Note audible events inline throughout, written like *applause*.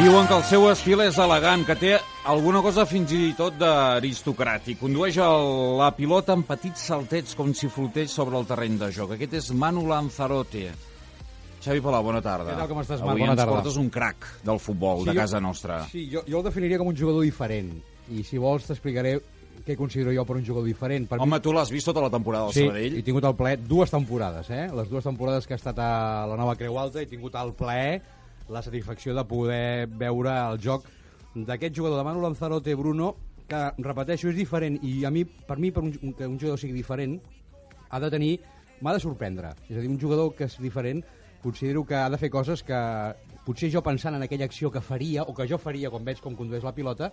Diuen que el seu estil és elegant, que té alguna cosa fins i tot d'aristocràtic. Condueix el, la pilota en petits saltets com si flotés sobre el terreny de joc. Aquest és Manu Lanzarote. Xavi Palau, bona tarda. Què tal, com estàs, Marc? Avui Bona ens tarda. portes un crac del futbol, de jo- casa nostra. Sí, jo, jo el definiria com un jugador diferent. I si vols t'explicaré què considero jo per un jugador diferent. Per Home, tu l'has vist tota la temporada al sí, Sabadell? he tingut el plaer dues temporades, eh? Les dues temporades que he estat a la nova Creu Alta he tingut el plaer, la satisfacció de poder veure el joc d'aquest jugador de Manu Lanzarote Bruno, que, repeteixo, és diferent i a mi, per mi, per un, que un jugador sigui diferent, ha de tenir, m'ha de sorprendre. És a dir, un jugador que és diferent, considero que ha de fer coses que potser jo pensant en aquella acció que faria o que jo faria quan veig com condueix la pilota,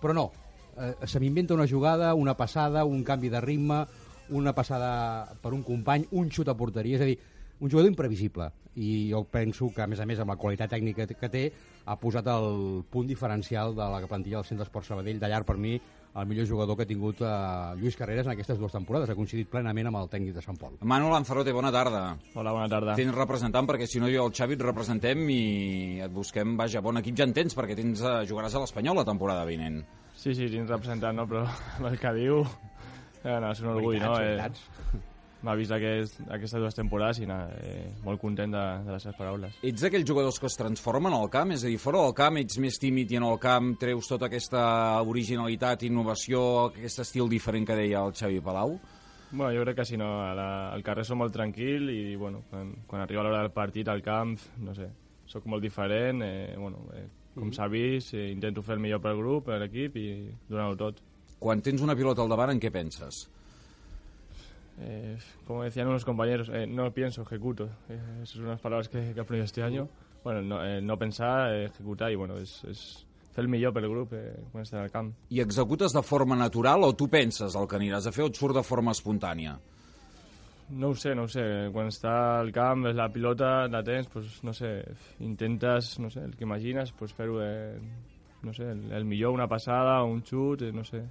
però no. Eh, se m'inventa una jugada, una passada, un canvi de ritme, una passada per un company, un xut a porteria, és a dir, un jugador imprevisible. I jo penso que, a més a més, amb la qualitat tècnica que té, ha posat el punt diferencial de la plantilla del Centre Esport Sabadell, de llarg per mi, el millor jugador que ha tingut eh, Lluís Carreras en aquestes dues temporades. Ha coincidit plenament amb el tècnic de Sant Pol. Manu Lanzarote, bona tarda. Hola, bona tarda. Tens representant, perquè si no jo el Xavi et representem i et busquem, vaja, bon equip ja en tens, perquè tens, eh, jugaràs a l'Espanyol la temporada vinent. Sí, sí, tinc representant, no? però *laughs* el que diu eh, no, és un orgull, no? Veritats, Eh, M'ha vist aquest, aquestes dues temporades i na, eh, molt content de, de les seves paraules. Ets d'aquells jugadors que es transformen al camp? És a dir, fora del camp ets més tímid i en el camp treus tota aquesta originalitat, innovació, aquest estil diferent que deia el Xavi Palau? Bueno, jo crec que si no, a la, al carrer som molt tranquil i bueno, quan, quan arriba l'hora del partit al camp, no sé, sóc molt diferent, eh, bueno, eh, com s'ha vist, eh, intento fer el millor pel grup, per l'equip i donar-ho tot. Quan tens una pilota al davant, en què penses? Eh, como decían unos compañeros, eh, no pienso, ejecuto. Eh, esas son unas palabras que, que he aprendido este año. Bueno, no, eh, no pensar, eh, ejecutar i bueno, és, és fer el millor pel grup eh, quan estem al camp. I executes de forma natural o tu penses el que aniràs a fer o et surt de forma espontània? No ho sé, no ho sé. Quan està al camp, la pilota, la tens, pues, no sé, intentes, no sé, el que imagines, pues, fer-ho, eh, no sé, el, el millor, una passada, un xut, eh, no sé.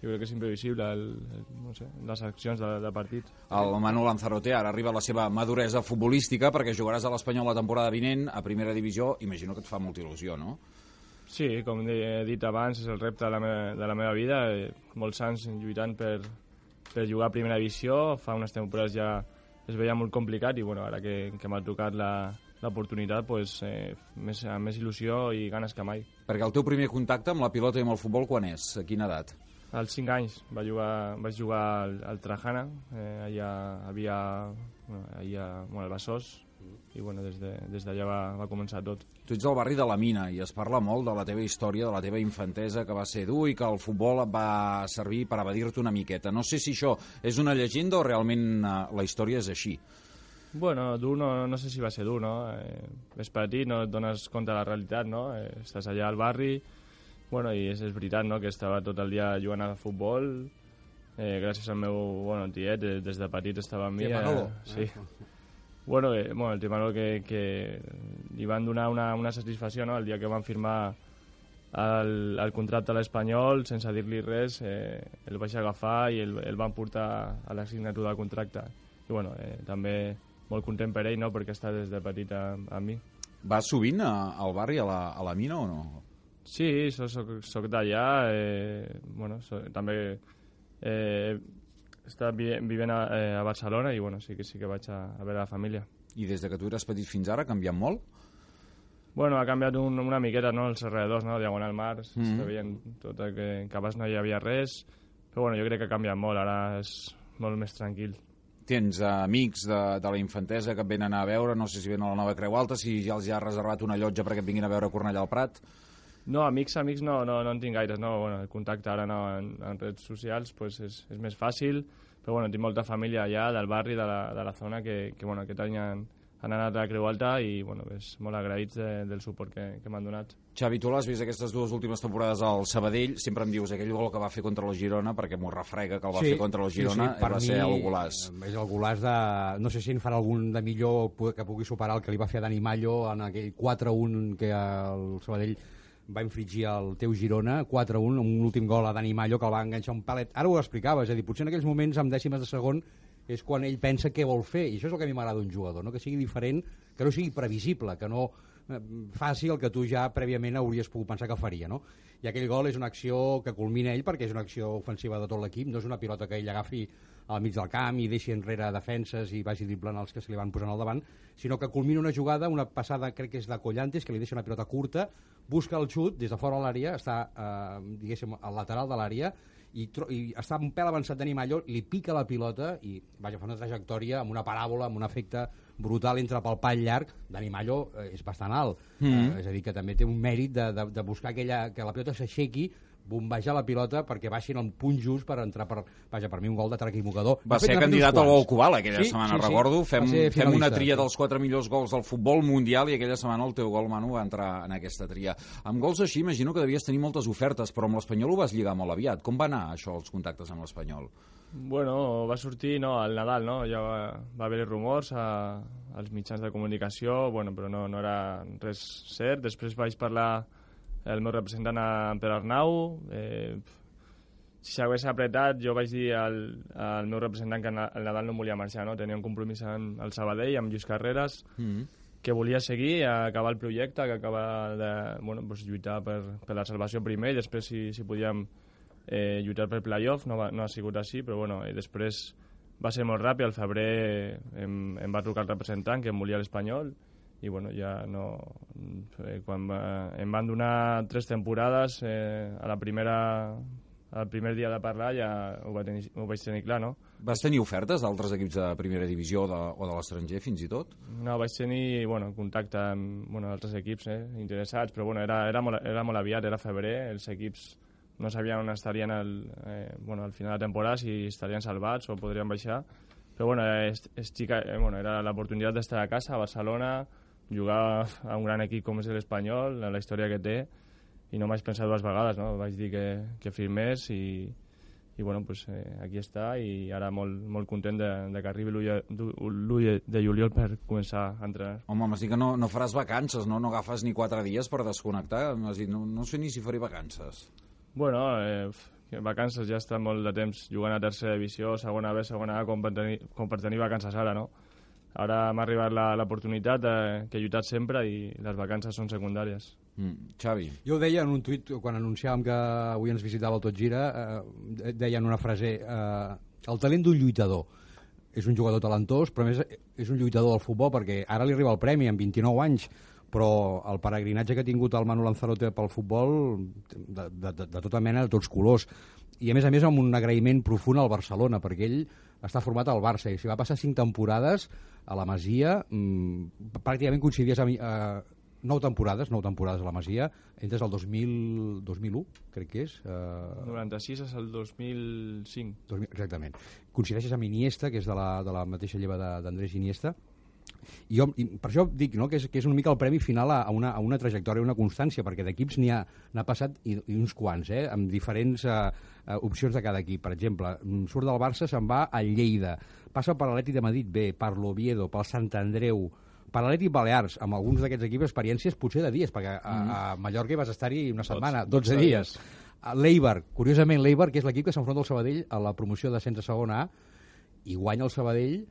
Jo crec que és imprevisible, el, el, no sé, les accions de, de partit. El Manu Lanzarote ara arriba a la seva maduresa futbolística perquè jugaràs a l'Espanyol la temporada vinent a primera divisió. Imagino que et fa molta il·lusió, no? Sí, com he dit abans, és el repte de la meva, de la meva vida. Eh, molts anys lluitant per, per jugar a primera divisió. Fa unes temporades ja es veia molt complicat i bueno, ara que, que m'ha tocat la- l'oportunitat, pues, eh, més, amb més il·lusió i ganes que mai. Perquè el teu primer contacte amb la pilota i amb el futbol quan és? A quina edat? Als 5 anys va jugar, vaig jugar al, al Trajana, eh, allà havia, bueno, allà, bueno, al Besòs, i bueno, des d'allà de, des va, va començar tot. Tu ets del barri de la Mina i es parla molt de la teva història, de la teva infantesa, que va ser dur i que el futbol et va servir per evadir-te una miqueta. No sé si això és una llegenda o realment eh, la història és així. Bueno, dur no, no sé si va ser dur, no? Eh, és petit, no et dones compte de la realitat, no? Eh, estàs allà al barri, bueno, i és, és veritat, no?, que estava tot el dia jugant a futbol, eh, gràcies al meu, bueno, tiet, des, des de petit estava amb mi. Tio Manolo. Eh, sí. Bueno, eh, bueno, el tio Manolo que, que li van donar una, una satisfacció, no?, el dia que van firmar el, el contracte a l'Espanyol, sense dir-li res, eh, el vaig agafar i el, el van portar a la signatura del contracte. I bueno, eh, també molt content per ell, no?, perquè està des de petit amb, amb mi. Vas sovint a, al barri, a la, a la mina o no? Sí, soc, soc, soc d'allà, eh, bueno, so, també eh, estat vi vivint a, eh, a Barcelona i bueno, sí que sí que vaig a, a veure la família. I des de que tu eres petit fins ara ha canviat molt? Bueno, ha canviat un, una miqueta, no?, els alrededors, no?, Diagonal Mar, mm. -hmm. veient tot el que, que abans no hi havia res, però bueno, jo crec que ha canviat molt, ara és molt més tranquil. Tens eh, amics de, de la infantesa que et venen a veure, no sé si venen a la Nova Creu Alta, si ja els hi ha reservat una llotja perquè et vinguin a veure a Cornellà al Prat. No, amics, amics no, no, no en tinc gaires, no, bueno, el contacte ara no, en, en redes socials pues és, és més fàcil, però bueno, tinc molta família allà del barri, de la, de la zona, que, que bueno, aquest any han, han anat a la Creu Alta i bueno, és molt agraïts de, del suport que, que m'han donat. Xavi, tu l'has vist aquestes dues últimes temporades al Sabadell, sempre em dius aquell gol que va fer contra el Girona, perquè m'ho refrega que el va fer contra el Girona, per va mi, ser el golàs. eh, És el golàs de... No sé si en farà algun de millor que pugui superar el que li va fer a Dani Mallo en aquell 4-1 que el Sabadell va infringir el teu Girona, 4-1, amb un últim gol a Dani Mallo que el va enganxar un palet. Ara ho explicava, és a dir, potser en aquells moments, amb dècimes de segon, és quan ell pensa què vol fer, i això és el que a mi m'agrada d'un jugador, no? que sigui diferent, que no sigui previsible, que no eh, faci el que tu ja prèviament hauries pogut pensar que faria, no? I aquell gol és una acció que culmina ell perquè és una acció ofensiva de tot l'equip, no és una pilota que ell agafi al mig del camp i deixi enrere defenses i vagi driblant els que se li van posant al davant, sinó que culmina una jugada, una passada, crec que és de Collantes, que li deixa una pilota curta, busca el xut des de fora de l'àrea, està, eh, diguéssim, al lateral de l'àrea, i, i està un pèl avançat Dani Mallo, li pica la pilota i vaja, fa una trajectòria amb una paràbola, amb un efecte brutal entre pel pal llarg. Dani Mallo eh, és bastant alt, mm -hmm. eh, és a dir, que també té un mèrit de, de, de buscar aquella, que la pilota s'aixequi bombejar la pilota perquè baixin al punt just per entrar per... Vaja, per mi un gol de equivocador. Va De fet, ser candidat al gol Cubal aquella Sí, setmana, sí, sí. recordo. Va Fem, fem una tria dels quatre millors gols del futbol mundial i aquella setmana el teu gol, Manu, va entrar en aquesta tria. Amb gols així, imagino que devies tenir moltes ofertes, però amb l'Espanyol ho vas lligar molt aviat. Com va anar això, els contactes amb l'Espanyol? Bueno, va sortir no, al Nadal, no? Ja va, va haver rumors a, als mitjans de comunicació, bueno, però no, no era res cert. Després vaig parlar el meu representant a Pere Arnau. Eh, si s'hagués apretat, jo vaig dir al, al meu representant que el Nadal no volia marxar, no? Tenia un compromís amb el Sabadell, amb Lluís Carreras, Mm. que volia seguir, a acabar el projecte, que acabar de bueno, pues, lluitar per, per la salvació primer i després si, si podíem eh, lluitar per playoff, no, va, no ha sigut així, però bueno, i després va ser molt ràpid, al febrer em, em va trucar el representant que em volia l'Espanyol i bueno, ja no... Eh, quan va, em van donar tres temporades, eh, a la primera el primer dia de parlar ja ho, va tenir, ho vaig tenir clar, no? Vas tenir ofertes d'altres equips de primera divisió de, o de l'estranger, fins i tot? No, vaig tenir bueno, contacte amb bueno, altres equips eh, interessats, però bueno, era, era, molt, era molt aviat, era febrer, els equips no sabien on estarien al, eh, bueno, al final de temporada, si estarien salvats o podrien baixar, però bueno, est, estic, eh, bueno era l'oportunitat d'estar a casa, a Barcelona, jugar a un gran equip com és l'Espanyol, la història que té, i no m'haig pensat dues vegades, no? vaig dir que, que firmés i, i bueno, pues, eh, aquí està i ara molt, molt content de, de que arribi l'1 de juliol per començar a entrenar. Home, m'has dit que no, no faràs vacances, no? No agafes ni quatre dies per desconnectar. M'has dit, no, no sé ni si faré vacances. Bueno, eh, vacances ja està molt de temps jugant a tercera divisió, segona B, segona A, com per tenir, com per tenir vacances ara, no? Ara m'ha arribat la- l'oportunitat eh, que he lluitat sempre i les vacances són secundàries. Mm. Xavi, Jo ho deia en un tuit, quan anunciàvem que avui ens visitava el Tot Gira, eh, deien una frase, eh, el talent d'un lluitador és un jugador talentós, però a més és un lluitador del futbol, perquè ara li arriba el premi amb 29 anys, però el peregrinatge que ha tingut el Manu Lanzarote pel futbol, de, de, de, de tota mena, de tots colors, i a més a més amb un agraïment profund al Barcelona, perquè ell està format al Barça, i si va passar cinc temporades a la Masia, mmm, pràcticament coincidies amb... Eh, nou temporades, nou temporades a la Masia, entres el 2000, 2001, crec que és. Eh, 96 és el 2005. 2000, exactament. Coincideixes amb Iniesta, que és de la, de la mateixa lleva d'Andrés Iniesta, i, jo, i per això dic no, que, és, que és una mica el premi final a, a, una, a una trajectòria, a una constància, perquè d'equips n'hi ha, n'ha passat i, i uns quants, eh, amb diferents eh, eh, opcions de cada equip. Per exemple, mm, surt del Barça, se'n va al Lleida, passa per l'Atlètic de Madrid B, per l'Oviedo, pel Sant Andreu, per l'Atlètic Balears, amb alguns d'aquests equips experiències potser de dies, perquè a, a Mallorca hi vas estar-hi una setmana, 12 dies. A L'Eibar, curiosament l'Eibar, que és l'equip que s'enfronta al Sabadell a la promoció de centre segona A, i guanya el Sabadell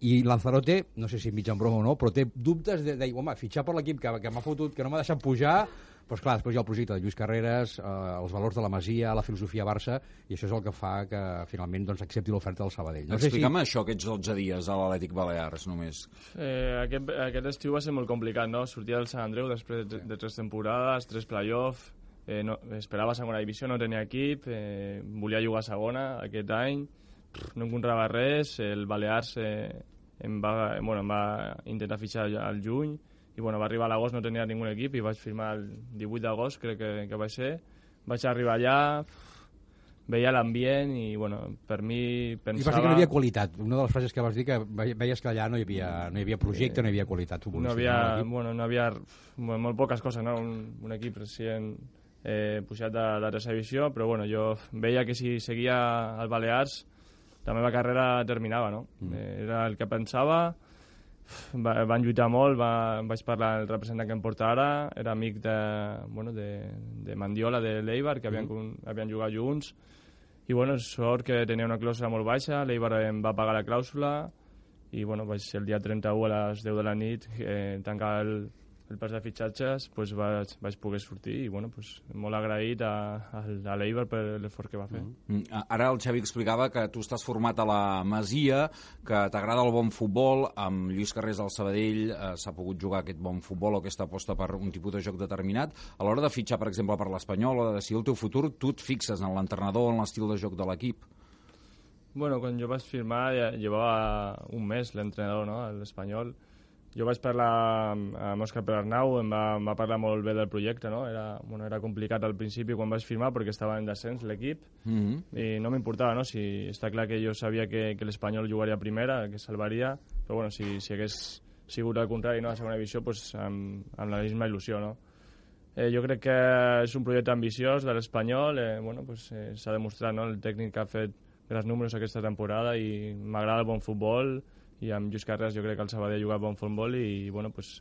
i Lanzarote, no sé si mig en broma o no, però té dubtes de, de home, fitxar per l'equip que, que m'ha fotut, que no m'ha deixat pujar, però esclar, després hi ha el projecte de Lluís Carreras, eh, els valors de la Masia, la filosofia Barça, i això és el que fa que finalment doncs, accepti l'oferta del Sabadell. No Explica'm si... això, aquests 12 dies a l'Atlètic Balears, només. Eh, aquest, aquest estiu va ser molt complicat, no? Sortia del Sant Andreu després de, de tres temporades, tres play-off, eh, no, esperava segona divisió, no tenia equip, eh, volia jugar a segona aquest any, no encontrava res, el Balears eh, em, va, bueno, em va intentar fitxar al juny, i bueno, va arribar a l'agost, no tenia ningú equip i vaig firmar el 18 d'agost, crec que, que va ser. Vaig arribar allà, veia l'ambient i, bueno, per mi pensava... I vas dir que no hi havia qualitat. Una de les frases que vas dir que veies que allà no hi havia, no hi havia projecte, no hi havia qualitat No havia, bueno, no havia molt poques coses, no? Un, un equip recient eh, pujat de, de tercera divisió, però bueno, jo veia que si seguia al Balears la meva carrera terminava, no? Mm. Eh, era el que pensava, va, van lluitar molt, va, vaig parlar el representant que em porta ara, era amic de, bueno, de, de Mandiola, de l'Eibar, que havien, mm. havien jugat junts, i bueno, sort que tenia una clàusula molt baixa, l'Eibar em va pagar la clàusula, i bueno, vaig ser el dia 31 a les 10 de la nit eh, tancar el, el pas de fitxatges pues, vaig, vaig poder sortir i bueno, pues, molt agraït a, a, a l'Eibar per l'esforç que va fer. Mm -hmm. Ara el Xavi explicava que tu estàs format a la Masia, que t'agrada el bon futbol, amb Lluís Carrés del Sabadell eh, s'ha pogut jugar aquest bon futbol o aquesta aposta per un tipus de joc determinat. A l'hora de fitxar, per exemple, per l'Espanyol o de decidir el teu futur, tu et fixes en l'entrenador o en l'estil de joc de l'equip? Bueno, quan jo vaig firmar ja llevava un mes l'entrenador, no?, l'Espanyol, jo vaig parlar amb Òscar Perarnau, em va, em va parlar molt bé del projecte, no? Era, bueno, era complicat al principi quan vaig firmar perquè estava en descens l'equip mm -hmm. i no m'importava, no? Si està clar que jo sabia que, que l'Espanyol jugaria a primera, que salvaria, però bueno, si, si hagués sigut al contrari, no? a segona divisió, pues, amb, amb la misma il·lusió, no? Eh, jo crec que és un projecte ambiciós de l'Espanyol, eh, bueno, pues, eh, s'ha demostrat, no? El tècnic que ha fet grans números aquesta temporada i m'agrada el bon futbol, i amb Lluís Carreras jo crec que el Sabadell ha jugat bon futbol i bueno, pues,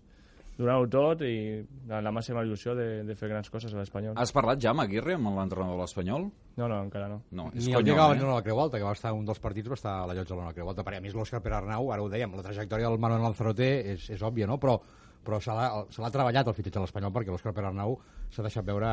donar-ho tot i la màxima il·lusió de, de fer grans coses a l'Espanyol. Has parlat ja amb Aguirre, amb l'entrenador de l'Espanyol? No, no, encara no. no és Ni el que va venir a la Creu Alta, que va estar un dels partits, va estar a la llotja de la Creu Alta. Per a mi és l'Òscar Arnau, ara ho dèiem, la trajectòria del Manuel Lanzarote és, és òbvia, no? però però se l'ha treballat el fitxatge a l'Espanyol perquè l'Òscar Arnau s'ha deixat veure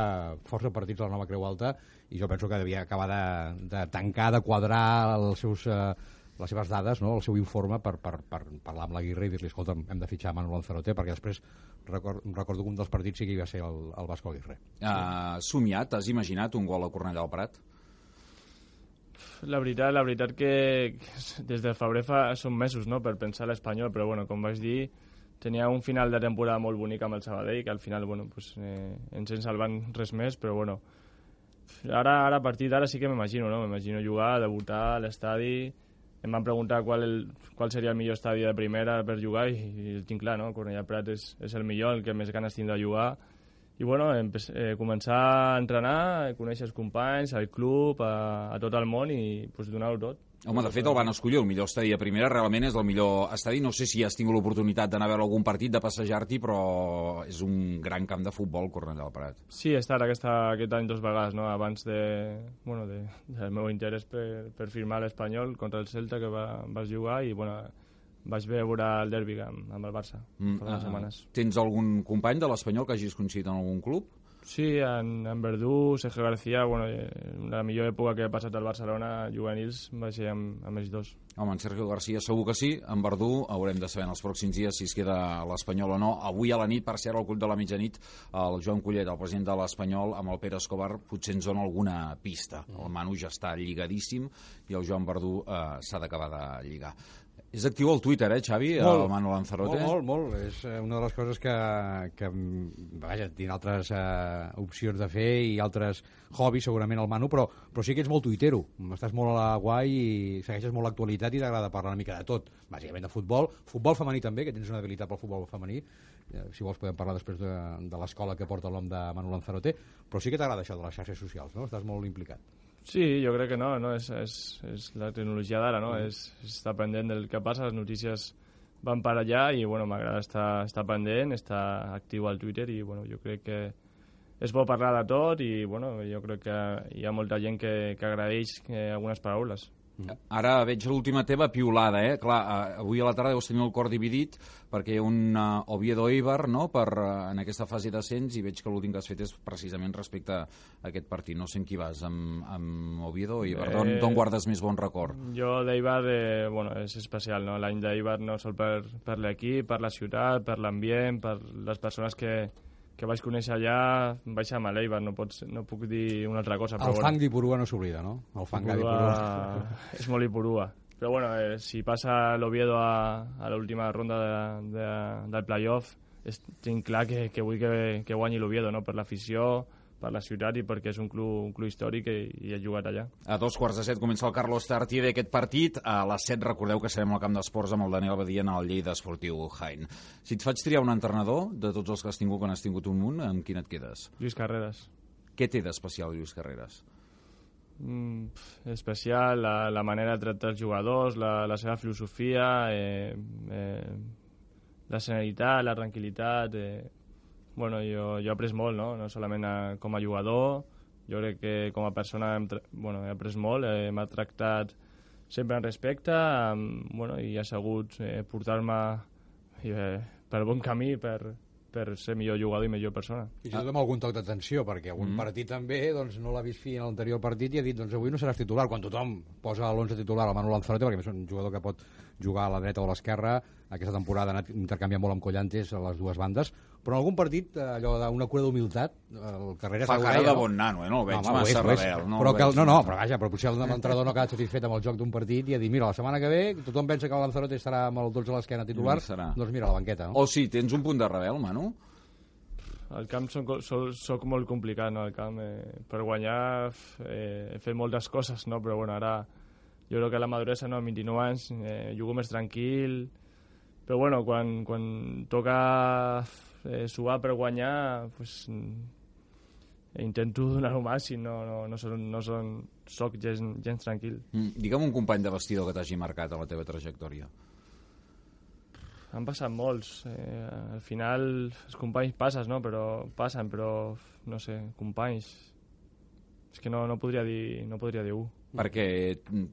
força partits a la nova Creu Alta i jo penso que devia acabar de, de tancar, de quadrar els seus eh, les seves dades, no? el seu informe per, per, per parlar amb l'Aguirre i dir-li, escolta, hem de fitxar Manuel Lanzarote, perquè després record, recordo que un dels partits sí que hi va ser el, el Vasco Aguirre. Uh, somiat, has imaginat un gol a Cornellà al Prat? La veritat, la veritat que des de febrer fa, són mesos no, per pensar l'Espanyol, però bueno, com vaig dir, tenia un final de temporada molt bonic amb el Sabadell, que al final bueno, pues, eh, ens en salvant res més, però bueno, ara, ara a partir d'ara sí que m'imagino, no? m'imagino jugar, debutar a l'estadi, em van preguntar qual, el, qual seria el millor estadi de primera per jugar i, i el tinc clar, no? Cornellà Prat és, és el millor, el que més ganes tinc de jugar i bueno, eh, començar a entrenar, a conèixer els companys, al club, a, a tot el món i pues, donar-ho tot. Home, de fet, el van escollir el millor estadi de primera, realment és el millor estadi. No sé si has tingut l'oportunitat d'anar a veure algun partit, de passejar-t'hi, però és un gran camp de futbol, Cornellà del Prat. Sí, he estat aquesta, aquest any dos vegades, no? abans de, bueno, de, del meu interès per, per firmar l'Espanyol contra el Celta, que va, vas jugar, i bueno, vaig veure el derbi amb, amb el Barça mm, fa unes uh, setmanes. Tens algun company de l'Espanyol que hagis coincidit en algun club? Sí, en, en Verdú, Sergio García, bueno, eh, la millor època que he passat al Barcelona juvenils va ser amb, amb ells dos. Home, en Sergio García segur que sí. En Verdú haurem de saber en els pròxims dies si es queda l'Espanyol o no. Avui a la nit, per cert, al Club de la Mitjanit, el Joan Collet, el president de l'Espanyol, amb el Pere Escobar, potser ens dona alguna pista. El Manu ja està lligadíssim i el Joan Verdú eh, s'ha d'acabar de lligar. És actiu al Twitter, eh, Xavi, molt, el Manu Lanzarote? Molt, molt, molt. És eh, una de les coses que, que vaja, tinc altres uh, opcions de fer i altres hobbies, segurament, el Manu, però, però sí que ets molt tuitero. Estàs molt a la guai i segueixes molt l'actualitat i t'agrada parlar una mica de tot. Bàsicament de futbol, futbol femení també, que tens una habilitat pel futbol femení. Eh, si vols podem parlar després de, de l'escola que porta nom de Manu Lanzarote, però sí que t'agrada això de les xarxes socials, no? Estàs molt implicat. Sí, jo crec que no, no? És, és, és la tecnologia d'ara, no? Mm. És, és pendent del que passa, les notícies van per allà i bueno, m'agrada estar, estar pendent, estar actiu al Twitter i bueno, jo crec que és bo parlar de tot i bueno, jo crec que hi ha molta gent que, que agraeix eh, algunes paraules. Ara veig l'última teva piulada, eh? Clar, eh, avui a la tarda deus tenir el cor dividit perquè hi ha un uh, Oviedo-Eibar no? per, uh, en aquesta fase d'ascens i veig que l'últim que has fet és precisament respecte a aquest partit. No sé en qui vas, amb, amb Oviedo o Eibar. Eh, D'on guardes més bon record? Jo d'Eibar, eh, bueno, és especial, no? L'any d'Eibar no sol per, per l'equip, per la ciutat, per l'ambient, per les persones que, que vaig conèixer allà, vaig amb l'Eibar, no, pots, no puc dir una altra cosa. El però fang d'Ipurua no s'oblida, no? El fang Ipurua d'Ipurua. *laughs* és molt Ipurua. Però bueno, eh, si passa l'Oviedo a, a l'última ronda de, de, del playoff, és, tinc clar que, que vull que, que guanyi l'Oviedo, no? per l'afició, per la ciutat i perquè és un club, un club històric i, i he jugat allà. A dos quarts de set comença el Carlos Tartier d'aquest partit. A les set recordeu que serem al camp d'esports amb el Daniel Badia en el Lleida Esportiu Jaén. Si et faig triar un entrenador, de tots els que has tingut, que n'has tingut un munt, amb quin et quedes? Lluís Carreras. Què té d'especial Lluís Carreras? Mm, especial, la, la manera de tractar els jugadors, la, la seva filosofia, eh, eh, la serenitat, la tranquil·litat... Eh, bueno, jo, jo he après molt, no? No solament a, com a jugador, jo crec que com a persona hem, bueno, he après molt, eh, m'ha tractat sempre amb respecte amb, bueno, i ha sabut eh, portar-me eh, per bon camí per, per ser millor jugador i millor persona. I tot amb algun toc d'atenció, perquè algun Mm. partit també doncs, no l'ha vist fi en l'anterior partit i ha dit doncs avui no seràs titular, quan tothom posa l'11 titular al Manu Lanzarote, perquè és un jugador que pot jugar a la dreta o a l'esquerra, aquesta temporada ha anat intercanviant molt amb Collantes a les dues bandes, però en algun partit, eh, allò d'una cura d'humilitat, el Carreras Fa cara de no? bon nano, eh? No el veig home, ho és, massa ho és. rebel. No, però el que, no, no, però vaja, però potser l'entrenador no ha quedat satisfet amb el joc d'un partit i ha dit, mira, la setmana que ve tothom pensa que el Lanzarote estarà amb el 12 a l'esquena titular, serà. doncs mira, la banqueta, no? O sí, tens un punt de rebel, Manu? Al camp soc, soc, soc molt complicat, no? Al camp, eh, per guanyar eh, he fet moltes coses, no? Però bueno, ara jo crec que la maduresa, no? Amb 29 anys, eh, jugo més tranquil, però bueno, quan, quan toca eh, suar per guanyar, pues, mm, intento donar-ho *laughs* màxim, no, no, no, son, no son, soc gens, gens tranquil. Mm, Digue'm un company de vestidor que t'hagi marcat a la teva trajectòria. Han passat molts. Eh, al final, els companys passes, no? Però passen, però, no sé, companys... És que no, no, podria dir, no podria dir un. Perquè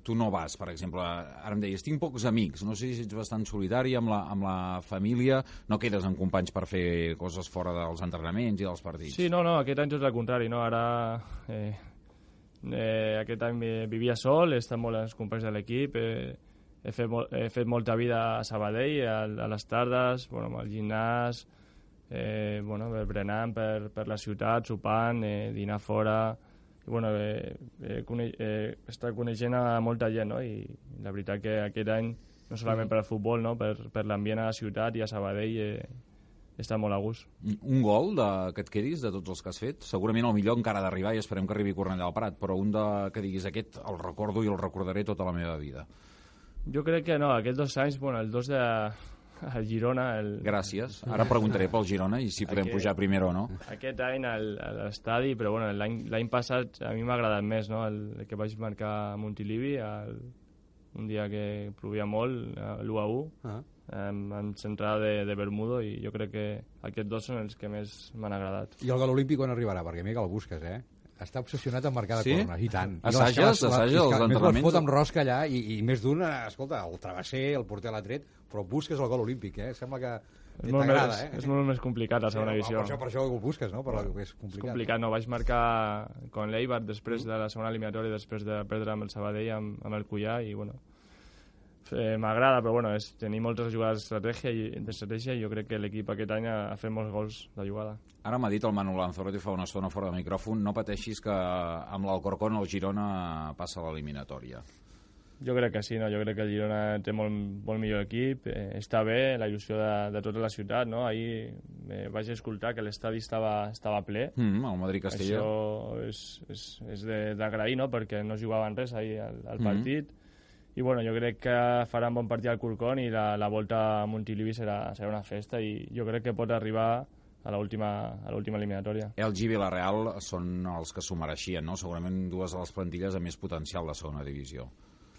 tu no vas, per exemple, ara em deies, tinc pocs amics, no sé si ets bastant solitari amb la, amb la família, no quedes amb companys per fer coses fora dels entrenaments i dels partits. Sí, no, no, aquest any tot el contrari, no? Ara, eh, eh, aquest any eh, vivia sol, he estat molt amb els companys de l'equip, eh, he, fet he fet molta vida a Sabadell, a, a les tardes, bueno, al gimnàs, eh, bueno, berenant per, per la ciutat, sopant, eh, dinar fora... Bueno, eh, eh, cone eh, està coneixent a molta gent, no? I la veritat que aquest any, no solament per al futbol, no? per, per l'ambient a la ciutat i a Sabadell, eh, està molt a gust. Un gol de, que et quedis de tots els que has fet? Segurament el millor encara d'arribar i esperem que arribi Cornellà del Prat, però un de, que diguis aquest el recordo i el recordaré tota la meva vida. Jo crec que no, aquests dos anys, bueno, el dos de a Girona, el, Gràcies. Ara preguntaré pel Girona i si podem Aquest- pujar primer o no. aquest any al- a l'estadi, però bueno, l'any l'any passat a mi m'ha agradat més, no? El, el que vaig marcar a Montilivi, el, un dia que plovia molt, l'1 a 1, Ah. amb, amb centrada de, de Bermudo, i jo crec que aquests dos són els que més m'han agradat. I el gol olímpic quan arribarà? Perquè mira que el busques, eh? Està obsessionat amb marcar de Sí? corna, i tant. I Assages? les- Assages els Més entrenaments? les fot amb rosca allà i, i més d'un, eh, escolta, el travesser, el porter l'ha tret, però busques el gol olímpic, eh? Sembla que És molt, més, eh? és molt més complicat la Sí, segona no, divisió. Per això, per això ho busques, no? Per és complicat. És complicat, no? Vaig marcar con l'Eibar després de la segona eliminatòria, després de perdre amb el Sabadell, amb, amb el Cullà, i bueno, eh, m'agrada, però bueno, és tenir moltes jugades d'estratègia i, d'estratègia i jo crec que l'equip aquest any ha, fet molts gols de jugada. Ara m'ha dit el Manu Lanzarote fa una estona fora de micròfon, no pateixis que amb l'Alcorcón el Girona passa a l'eliminatòria. Jo crec que sí, no? jo crec que el Girona té molt, molt millor equip, eh, està bé, la il·lusió de, de tota la ciutat, no? Ahir eh, vaig escoltar que l'estadi estava, estava ple, Mm, el Madrid-Castella. Això és, és, és d'agrair, no?, perquè no jugaven res ahir al, al Mhm. partit. I bueno, jo crec que faran bon partit al Corcón i la, la volta a Montilivi serà, serà una festa i jo crec que pot arribar a l'última eliminatòria. LG i Villarreal són els que s'ho mereixien, no? Segurament dues de les plantilles amb més potencial de segona divisió.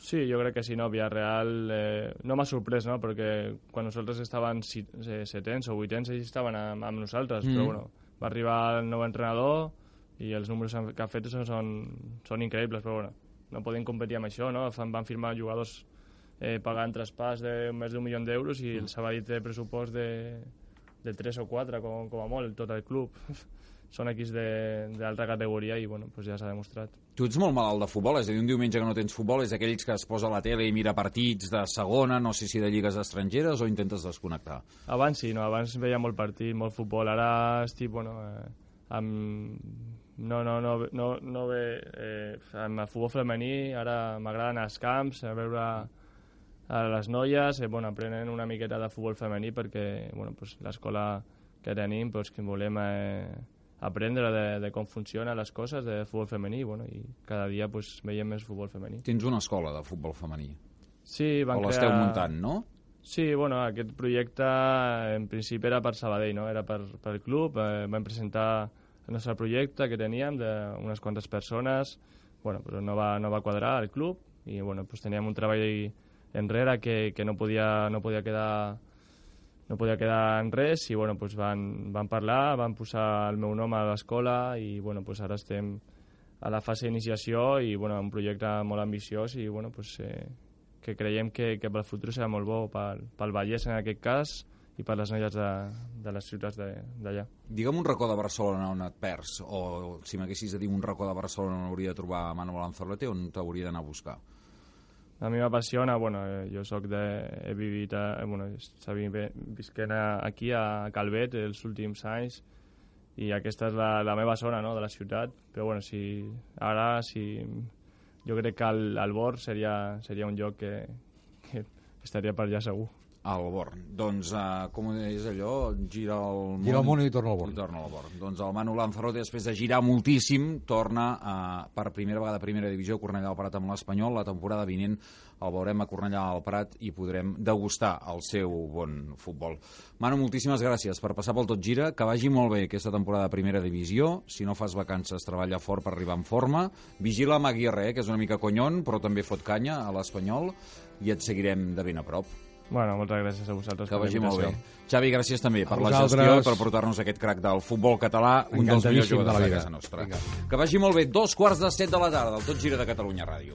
Sí, jo crec que sí, no? Villarreal eh, no m'ha sorprès, no? Perquè quan nosaltres estàvem si- eh, setens o vuitens, ells estaven amb, amb nosaltres, Mm. però bueno, va arribar el nou entrenador i els números que ha fet són, són increïbles, però bueno, no podem competir amb això, no? Fan, van firmar jugadors eh, pagant traspàs de més d'un milió d'euros i el Sabadell té pressupost de, de 3 o 4, com, com a molt, tot el club. *laughs* Són equips de- d'alta categoria i bueno, pues ja s'ha demostrat. Tu ets molt malalt de futbol, és a dir, un diumenge que no tens futbol és aquells que es posa a la tele i mira partits de segona, no sé si de lligues estrangeres, o intentes desconnectar? Abans sí, no, abans veia molt partit, molt futbol, ara estic, bueno, eh, amb... No, no, no, no, no ve... Eh, amb el futbol femení, ara m'agrada anar als camps, a veure a les noies, eh, bueno, aprenen una miqueta de futbol femení perquè, bueno, pues, l'escola que tenim, pues, que volem eh, aprendre de, de com funcionen les coses de futbol femení, bueno, i cada dia pues, veiem més futbol femení. Tens una escola de futbol femení, Sí, van o l'esteu crear... muntant, no? Sí, bueno, aquest projecte en principi era per Sabadell, no? era per, per el club, eh, vam presentar el nostre projecte que teníem d'unes quantes persones, bueno, però no va, no va quadrar el club i bueno, pues teníem un treball enrere que, que no, podia, no podia quedar no podia quedar en res i bueno, pues van, van parlar, van posar el meu nom a l'escola i bueno, pues ara estem a la fase d'iniciació i bueno, un projecte molt ambiciós i bueno, pues, eh, que creiem que, que pel futur serà molt bo pel, pel Vallès en aquest cas i per les noies de, de les ciutats de- d'allà. Digue'm un racó de Barcelona on et perds, o si m'haguessis de dir un racó de Barcelona on hauria de trobar Manuel Anzalete, on t'hauria d'anar a buscar? A mi m'apassiona, bueno, eh, jo soc de... he vivit, a, bueno, s'ha vi- visquent aquí a Calvet els últims anys i aquesta és la, la meva zona no, de la ciutat, però bueno, si, ara si, jo crec que el, el Bor seria, seria un lloc que, que estaria per allà segur. Al Born. Doncs, uh, com és allò? Gira el món... Gira el món i torna al Born. I torna al Born. Doncs el Manu Lanzarote, després de girar moltíssim, torna uh, per primera vegada a primera divisió a Cornellà del Prat amb l'Espanyol. La temporada vinent el veurem a Cornellà del Prat i podrem degustar el seu bon futbol. Manu, moltíssimes gràcies per passar pel Tot Gira. Que vagi molt bé aquesta temporada de primera divisió. Si no fas vacances, treballa fort per arribar en forma. Vigila amb Aguirre, eh, que és una mica conyon, però també fot canya a l'Espanyol i et seguirem de ben a prop. Bueno, moltes gràcies a vosaltres Que per la vagi molt bé. Xavi, gràcies també per A la vosaltres. gestió i per portar-nos aquest crac del futbol català, un dels millors de la jugadors de, vida. casa nostra. Vinga. Que vagi molt bé. Dos quarts de set de la tarda, el Tot Gira de Catalunya Ràdio.